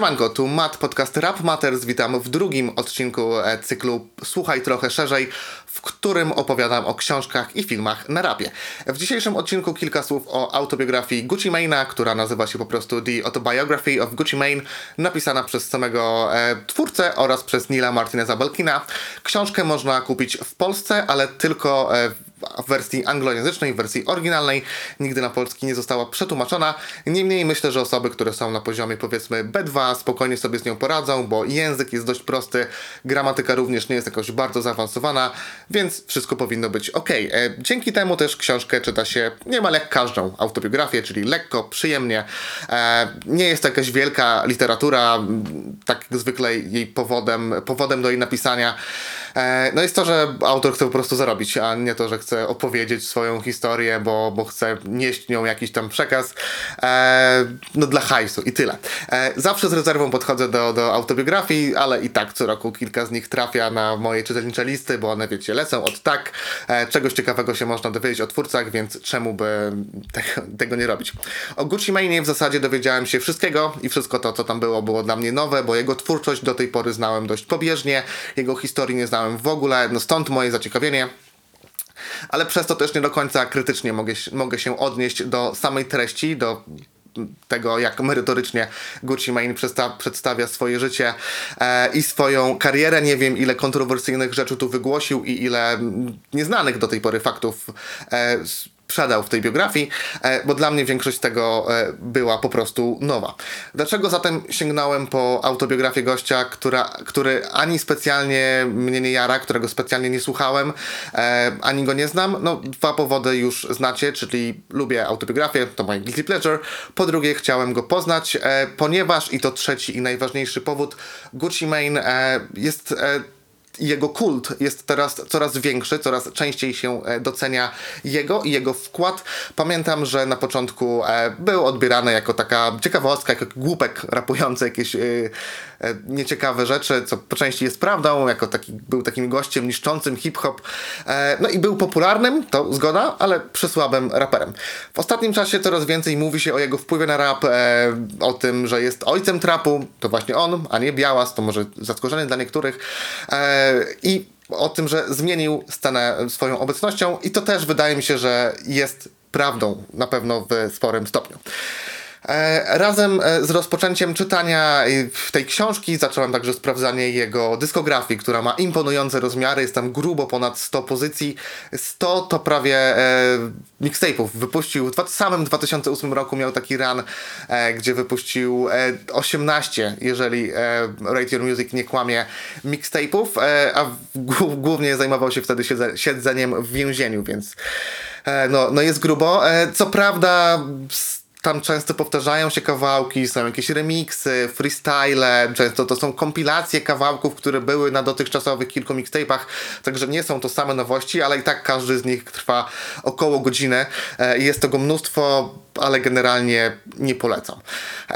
Siemanko, tu Matt, podcast Rap Matters. Witam w drugim odcinku e, cyklu Słuchaj trochę szerzej, w którym opowiadam o książkach i filmach na rapie. W dzisiejszym odcinku kilka słów o autobiografii Gucci Mane'a, która nazywa się po prostu The Autobiography of Gucci Mane, napisana przez samego e, twórcę oraz przez Nila Martineza Belkina. Książkę można kupić w Polsce, ale tylko e, w wersji anglojęzycznej, w wersji oryginalnej, nigdy na polski nie została przetłumaczona. Niemniej myślę, że osoby, które są na poziomie powiedzmy B2 spokojnie sobie z nią poradzą, bo język jest dość prosty, gramatyka również nie jest jakoś bardzo zaawansowana, więc wszystko powinno być ok. E, dzięki temu też książkę czyta się niemal jak każdą autobiografię, czyli lekko, przyjemnie. E, nie jest to jakaś wielka literatura, tak jak zwykle jej powodem, powodem do jej napisania. E, no jest to, że autor chce po prostu zarobić, a nie to, że chce opowiedzieć swoją historię, bo, bo chce nieść nią jakiś tam przekaz. E, no dla hajsu i tyle. E, zawsze z rezerwą podchodzę do, do autobiografii, ale i tak co roku kilka z nich trafia na moje czytelnicze listy, bo one wiecie, lecą od tak. Czegoś ciekawego się można dowiedzieć o twórcach, więc czemu by tego, nie robić. O Gucci Mane w zasadzie dowiedziałem się wszystkiego i wszystko to, co tam było, było dla mnie nowe, bo jego twórczość do tej pory znałem dość pobieżnie, jego historii nie znałem w ogóle, no stąd moje zaciekawienie. Ale przez to też nie do końca krytycznie mogę, mogę się odnieść do samej treści, do tego, jak merytorycznie Gucci Mane przedstawia swoje życie e, i swoją karierę. Nie wiem, ile kontrowersyjnych rzeczy tu wygłosił i ile nieznanych do tej pory faktów e, sprzedał w tej biografii, e, bo dla mnie większość tego e, była po prostu nowa. Dlaczego zatem sięgnąłem po autobiografię gościa, która, który ani specjalnie mnie nie jara, którego specjalnie nie słuchałem, e, ani go nie znam? No, dwa powody już znacie, czyli lubię autobiografię, to moje guilty pleasure. Po drugie, chciałem go poznać, ponieważ, i to trzeci i najważniejszy powód, Gucci Mane jest jego kult jest teraz coraz większy, coraz częściej się e, docenia jego i jego wkład. Pamiętam, że na początku e, był odbierany jako taka ciekawostka, jako głupek rapujący jakieś e, nieciekawe rzeczy, co po części jest prawdą, jako taki, był takim gościem niszczącym hip-hop. No i był popularnym, to zgoda, ale przysłabym raperem. W ostatnim czasie coraz więcej mówi się o jego wpływie na rap, o tym, że jest ojcem trapu, to właśnie on, a nie Białas, to może zaskoczenie dla niektórych i o tym, że zmienił scenę swoją obecnością i to też wydaje mi się, że jest prawdą na pewno w sporym stopniu. E, razem e, z rozpoczęciem czytania tej książki zacząłem także sprawdzanie jego dyskografii, która ma imponujące rozmiary, jest tam grubo ponad 100 pozycji. 100 to prawie e, mixtape'ów. Wypuścił w samym 2008 roku miał taki run, e, gdzie wypuścił e, 18, jeżeli e, Rate Your Music nie kłamie, mixtape'ów, e, a głównie zajmował się wtedy siedzeniem w więzieniu, więc no, no jest grubo. Co prawda tam często powtarzają się kawałki, są jakieś remiksy, freestyle, często to są kompilacje kawałków, które były na dotychczasowych kilku mixtape'ach, także nie są to same nowości, ale i tak każdy z nich trwa około godzinę e, jest tego mnóstwo, ale generalnie nie polecam.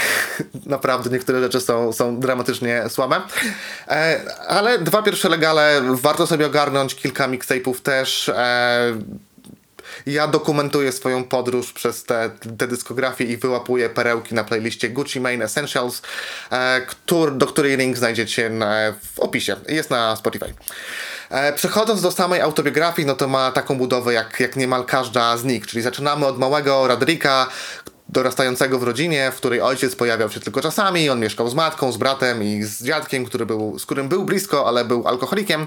Naprawdę niektóre rzeczy są, są dramatycznie słabe. E, ale dwa pierwsze legale warto sobie ogarnąć, kilka mixtape'ów też e, ja dokumentuję swoją podróż przez te, te dyskografię i wyłapuję perełki na playliście Gucci Mane Essentials, e, który, do której link znajdziecie na, w opisie. Jest na Spotify. E, przechodząc do samej autobiografii, no to ma taką budowę jak, jak niemal każda z nich, czyli zaczynamy od małego Radrika, dorastającego w rodzinie, w której ojciec pojawiał się tylko czasami, on mieszkał z matką, z bratem i z dziadkiem, który był, z którym był blisko, ale był alkoholikiem.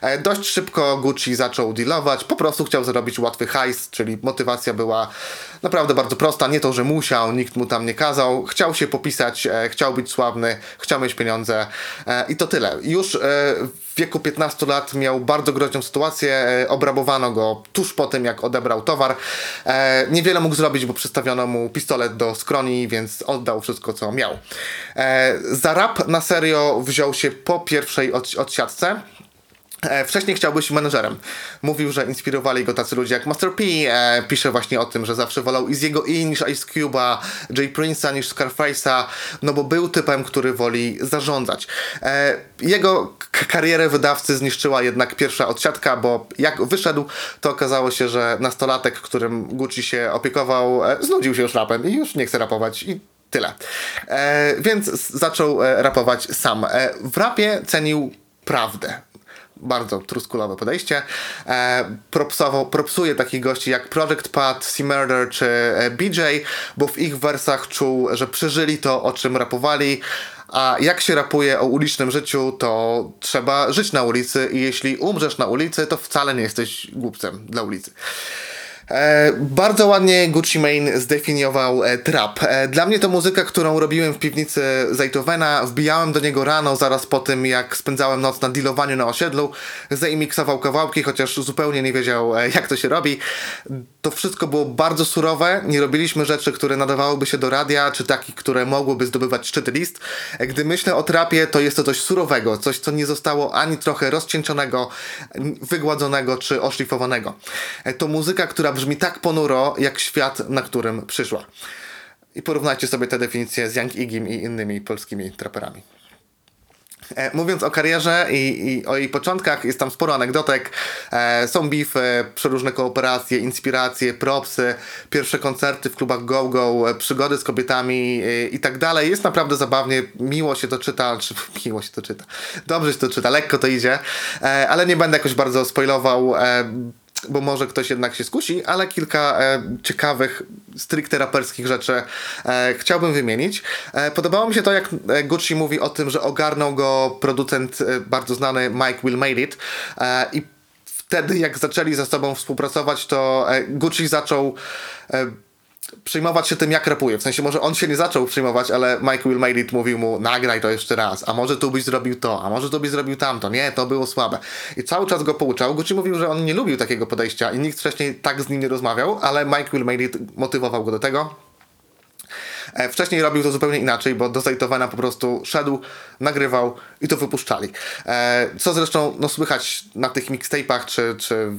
E, dość szybko Gucci zaczął dealować, po prostu chciał zarobić łatwy hajs, czyli motywacja była naprawdę bardzo prosta, nie to, że musiał, nikt mu tam nie kazał, chciał się popisać, e, chciał być sławny, chciał mieć pieniądze e, i to tyle. Już e, wieku 15 lat miał bardzo groźną sytuację, e, obrabowano go tuż po tym, jak odebrał towar. E, niewiele mógł zrobić, bo przystawiono mu pistolet do skroni, więc oddał wszystko, co miał. E, za rap na serio wziął się po pierwszej od, odsiadce. E, wcześniej chciał być menedżerem. Mówił, że inspirowali go tacy ludzie jak Master P. E, pisze właśnie o tym, że zawsze wolał Izzy'ego E niż Ice Cube'a, Jay Prince'a niż Scarface'a, no bo był typem, który woli zarządzać. E, jego karierę wydawcy zniszczyła jednak pierwsza odsiadka, bo jak wyszedł, to okazało się, że nastolatek, którym Gucci się opiekował, e, znudził się już rapem i już nie chce rapować. I tyle. E, więc zaczął e, rapować sam. E, w rapie cenił prawdę. Bardzo truskulowe podejście. E, propsował, propsuje takich gości jak Project Pat, C-Murder czy e, BJ, bo w ich wersach czuł, że przeżyli to, o czym rapowali. A jak się rapuje o ulicznym życiu, to trzeba żyć na ulicy i jeśli umrzesz na ulicy, to wcale nie jesteś głupcem dla ulicy. E, bardzo ładnie Gucci Mane zdefiniował e, trap. E, dla mnie to muzyka, którą robiłem w piwnicy Zajtowena. Wbijałem do niego rano, zaraz po tym, jak spędzałem noc na dealowaniu na osiedlu. Zaimiksował kawałki, chociaż zupełnie nie wiedział, jak to się robi. To wszystko było bardzo surowe. Nie robiliśmy rzeczy, które nadawałyby się do radia, czy takich, które mogłyby zdobywać szczyty list. Gdy myślę o trapie, to jest to coś surowego, coś, co nie zostało ani trochę rozcieńczonego, wygładzonego czy oszlifowanego. To muzyka, która brzmi tak ponuro, jak świat, na którym przyszła. I porównajcie sobie te definicje z Young Igim i innymi polskimi traperami. E, Mówiąc o karierze i, i o jej początkach, jest tam sporo anegdotek. E, są beefy, przeróżne kooperacje, inspiracje, propsy, pierwsze koncerty w klubach go-go, e, przygody z kobietami e, i tak dalej. Jest naprawdę zabawnie, miło się to czyta, czy miło się to czyta. Dobrze się to czyta, lekko to idzie, e, ale nie będę jakoś bardzo spoilował. E, bo może ktoś jednak się skusi, ale kilka e, ciekawych, stricte raperskich rzeczy e, chciałbym wymienić. E, podobało mi się to, jak e, Gucci mówi o tym, że ogarnął go producent e, bardzo znany Mike Will Made It e, i wtedy jak zaczęli ze sobą współpracować, to Gucci zaczął przejmować się tym, jak rapuje. W sensie może on się nie zaczął przejmować, ale Mike Will Made It mówił mu, nagraj to jeszcze raz, a może tu byś zrobił to, a może tu byś zrobił tamto. Nie, to było słabe. I cały czas go pouczał. Gucci mówił, że on nie lubił takiego podejścia i nikt wcześniej tak z nim nie rozmawiał, ale Mike Will Made It motywował go do tego. E, Wcześniej robił to zupełnie inaczej, bo do Zajtowana po prostu szedł, nagrywał i to wypuszczali. E, Co zresztą no, słychać na tych mixtape'ach, czy, czy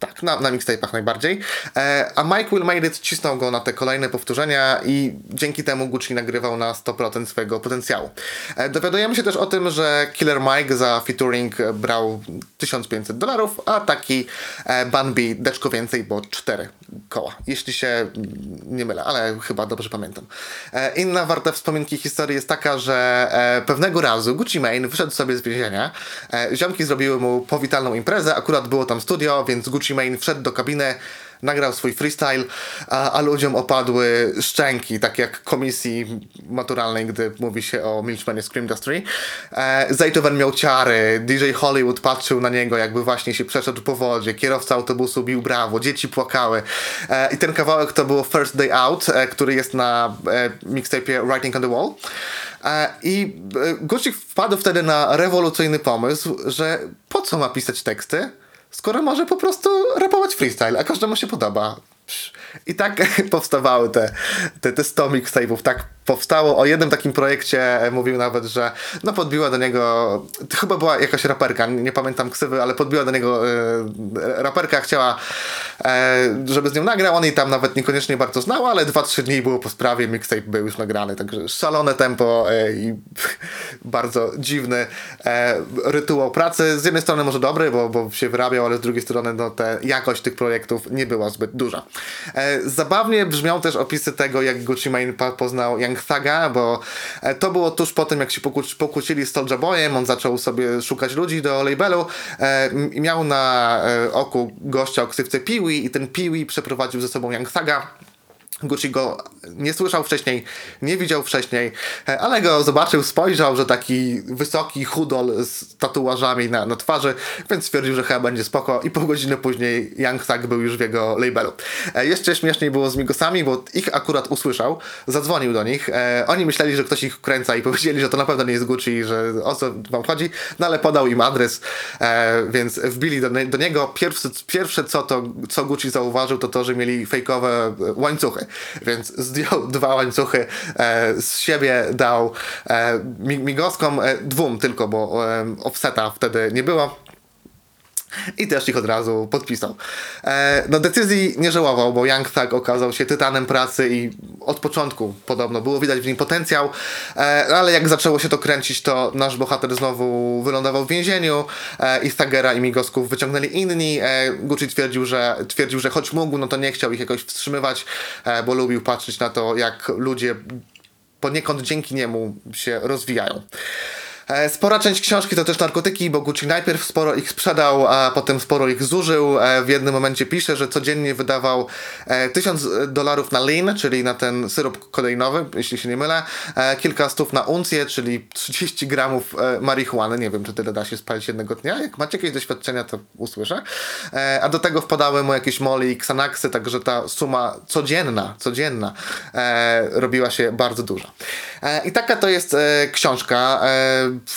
tak, na, na mixtape'ach najbardziej. E, a Mike Will Made It cisnął go na te kolejne powtórzenia i dzięki temu Gucci nagrywał na 100% swojego potencjału. E, dowiadujemy się też o tym, że Killer Mike za featuring brał 1500 dolarów, a taki e, Bun B deczko więcej, bo 4 koła. Jeśli się mm, nie mylę, ale chyba dobrze pamiętam. E, inna warta wspominki historii jest taka, że e, pewnego razu Gucci Mane wyszedł sobie z więzienia. E, ziomki zrobiły mu powitalną imprezę, akurat było tam studio, więc Gucci Mane wszedł do kabiny, nagrał swój freestyle, a, a ludziom opadły szczęki, tak jak komisji maturalnej, gdy mówi się o Milchmanie Scream Industry. E, Zaytoven miał ciary, DJ Hollywood patrzył na niego, jakby właśnie się przeszedł po wodzie, kierowca autobusu bił brawo, dzieci płakały. E, I ten kawałek to było First Day Out, e, który jest na e, mixtape'ie Writing on the Wall. E, I e, Gucci wpadł wtedy na rewolucyjny pomysł, że po co ma pisać teksty, skoro może po prostu rapować freestyle, a każdemu się podoba. I tak powstawały te, te, te 100 mixtape'ów, tak powstało. O jednym takim projekcie e, mówił nawet, że no podbiła do niego, chyba była jakaś raperka, nie, pamiętam ksywy, ale podbiła do niego e, raperka, chciała, e, żeby z nią nagrał, on jej tam nawet niekoniecznie bardzo znał, ale 2-3 dni było po sprawie, mixtape był już nagrany, także szalone tempo i bardzo dziwny rytuał pracy. Z jednej strony może dobry, bo, bo się wyrabiał, ale z drugiej strony no, te, jakość tych projektów nie była zbyt duża. Zabawnie brzmią też opisy tego, jak Gucci Mane poznał Young Thaga, bo e, to było tuż po tym, jak się pokłóci, pokłócili z Soulja Boyem, on zaczął sobie szukać ludzi do labelu e, i miał na e, oku gościa o ksywce Piwi i ten Piwi przeprowadził ze sobą Young Thaga. Gucci go nie słyszał wcześniej, nie widział wcześniej, e, ale go zobaczył, spojrzał, że taki wysoki chudol z tatuażami na, na twarzy, więc stwierdził, że chyba będzie spoko i pół godziny później Young Thug był już w jego labelu. E, jeszcze śmieszniej było z Migosami, bo ich akurat usłyszał, zadzwonił do nich, e, oni myśleli, że ktoś ich kręca i powiedzieli, że to na pewno nie jest Gucci, że o co wam chodzi, no ale podał im adres, więc wbili do, do niego. Pierwsze, pierwsze co, to, co Gucci zauważył, to to, że mieli fejkowe łańcuchy, więc zdjął dwa łańcuchy e, z siebie, dał e, mi- migoskom, e, dwóm tylko, bo offseta wtedy nie było. I też ich od razu podpisał. E, no decyzji nie żałował, bo Young Thug okazał się tytanem pracy i od początku podobno było widać w nim potencjał, e, ale jak zaczęło się to kręcić, to nasz bohater znowu wylądował w więzieniu e, i Thugera i Migosków wyciągnęli inni. E, Gucci twierdził, że, twierdził, że choć mógł, no to nie chciał ich jakoś wstrzymywać, e, bo lubił patrzeć na to, jak ludzie poniekąd dzięki niemu się rozwijają. E, Spora część książki to też narkotyki, bo Gucci najpierw sporo ich sprzedał, a potem sporo ich zużył. E, W jednym momencie pisze, że codziennie wydawał e, 1000 dolarów na lean, czyli na ten syrop kodeinowy, jeśli się nie mylę, e, kilka stów na uncję, czyli 30 gramów e, marihuany. Nie wiem, czy tyle da się spalić jednego dnia. Jak macie jakieś doświadczenia, to usłyszę. E, A do tego wpadały mu jakieś moli i Xanaxy, także ta suma codzienna, codzienna e, robiła się bardzo duża. E, I taka to jest e, książka.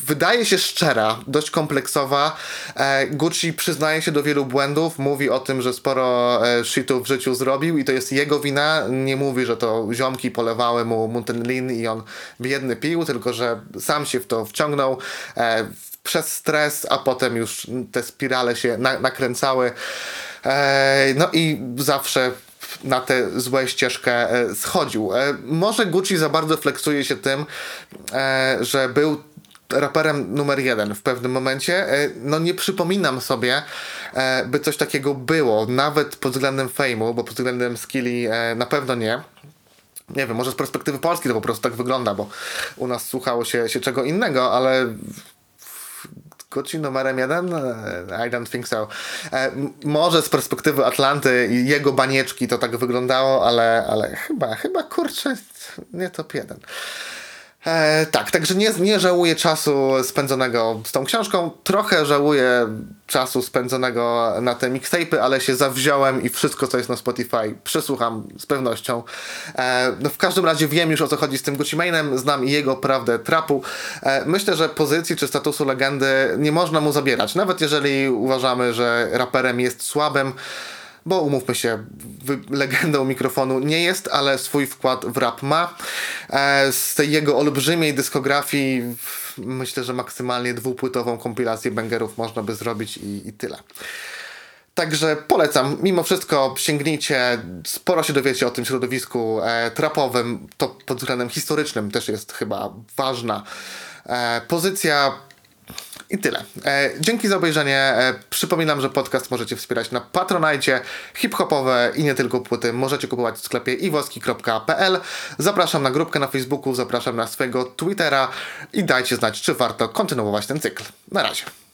Wydaje się szczera, dość kompleksowa. E, Gucci przyznaje się do wielu błędów, mówi o tym, że sporo e, shitów w życiu zrobił i to jest jego wina. Nie mówi, że to ziomki polewały mu Muntenlin i on biedny pił, tylko że sam się w to wciągnął. E, przez stres, a potem już te spirale się na, nakręcały. No i zawsze na tę złą ścieżkę schodził. Może Gucci za bardzo flexuje się tym, że był raperem numer jeden w pewnym momencie. E, No nie przypominam sobie, e, by coś takiego było, nawet pod względem fejmu, bo pod względem skilli e, na pewno nie. Nie wiem, może z perspektywy Polski to po prostu tak wygląda, bo u nas słuchało się, się czego innego, ale Gucci numerem jeden? I don't think so. Może z perspektywy Atlanty i jego banieczki to tak wyglądało, ale, ale chyba, chyba kurczę, nie top jeden. E, tak, także nie, nie żałuję czasu spędzonego z tą książką. Trochę żałuję czasu spędzonego na te mixtape'y, ale się zawziąłem i wszystko, co jest na Spotify, przesłucham z pewnością. E, no w każdym razie wiem już o co chodzi z tym Gucci Mane'em, znam jego prawdę trapu. E, myślę, że pozycji czy statusu legendy nie można mu zabierać, nawet jeżeli uważamy, że raperem jest słabym bo umówmy się, legendą mikrofonu nie jest, ale swój wkład w rap ma. E, z tej jego olbrzymiej dyskografii myślę, że maksymalnie dwupłytową kompilację bangerów można by zrobić i, i tyle. Także polecam. Mimo wszystko sięgnijcie, sporo się dowiecie o tym środowisku e, trapowym. To pod względem historycznym też jest chyba ważna e, pozycja. I tyle. E, dzięki za obejrzenie. E, przypominam, że podcast możecie wspierać na Patronite. Hip-hopowe i nie tylko płyty możecie kupować w sklepie iwoski.pl. Zapraszam na grupkę na Facebooku, zapraszam na swojego Twittera i dajcie znać, czy warto kontynuować ten cykl. Na razie.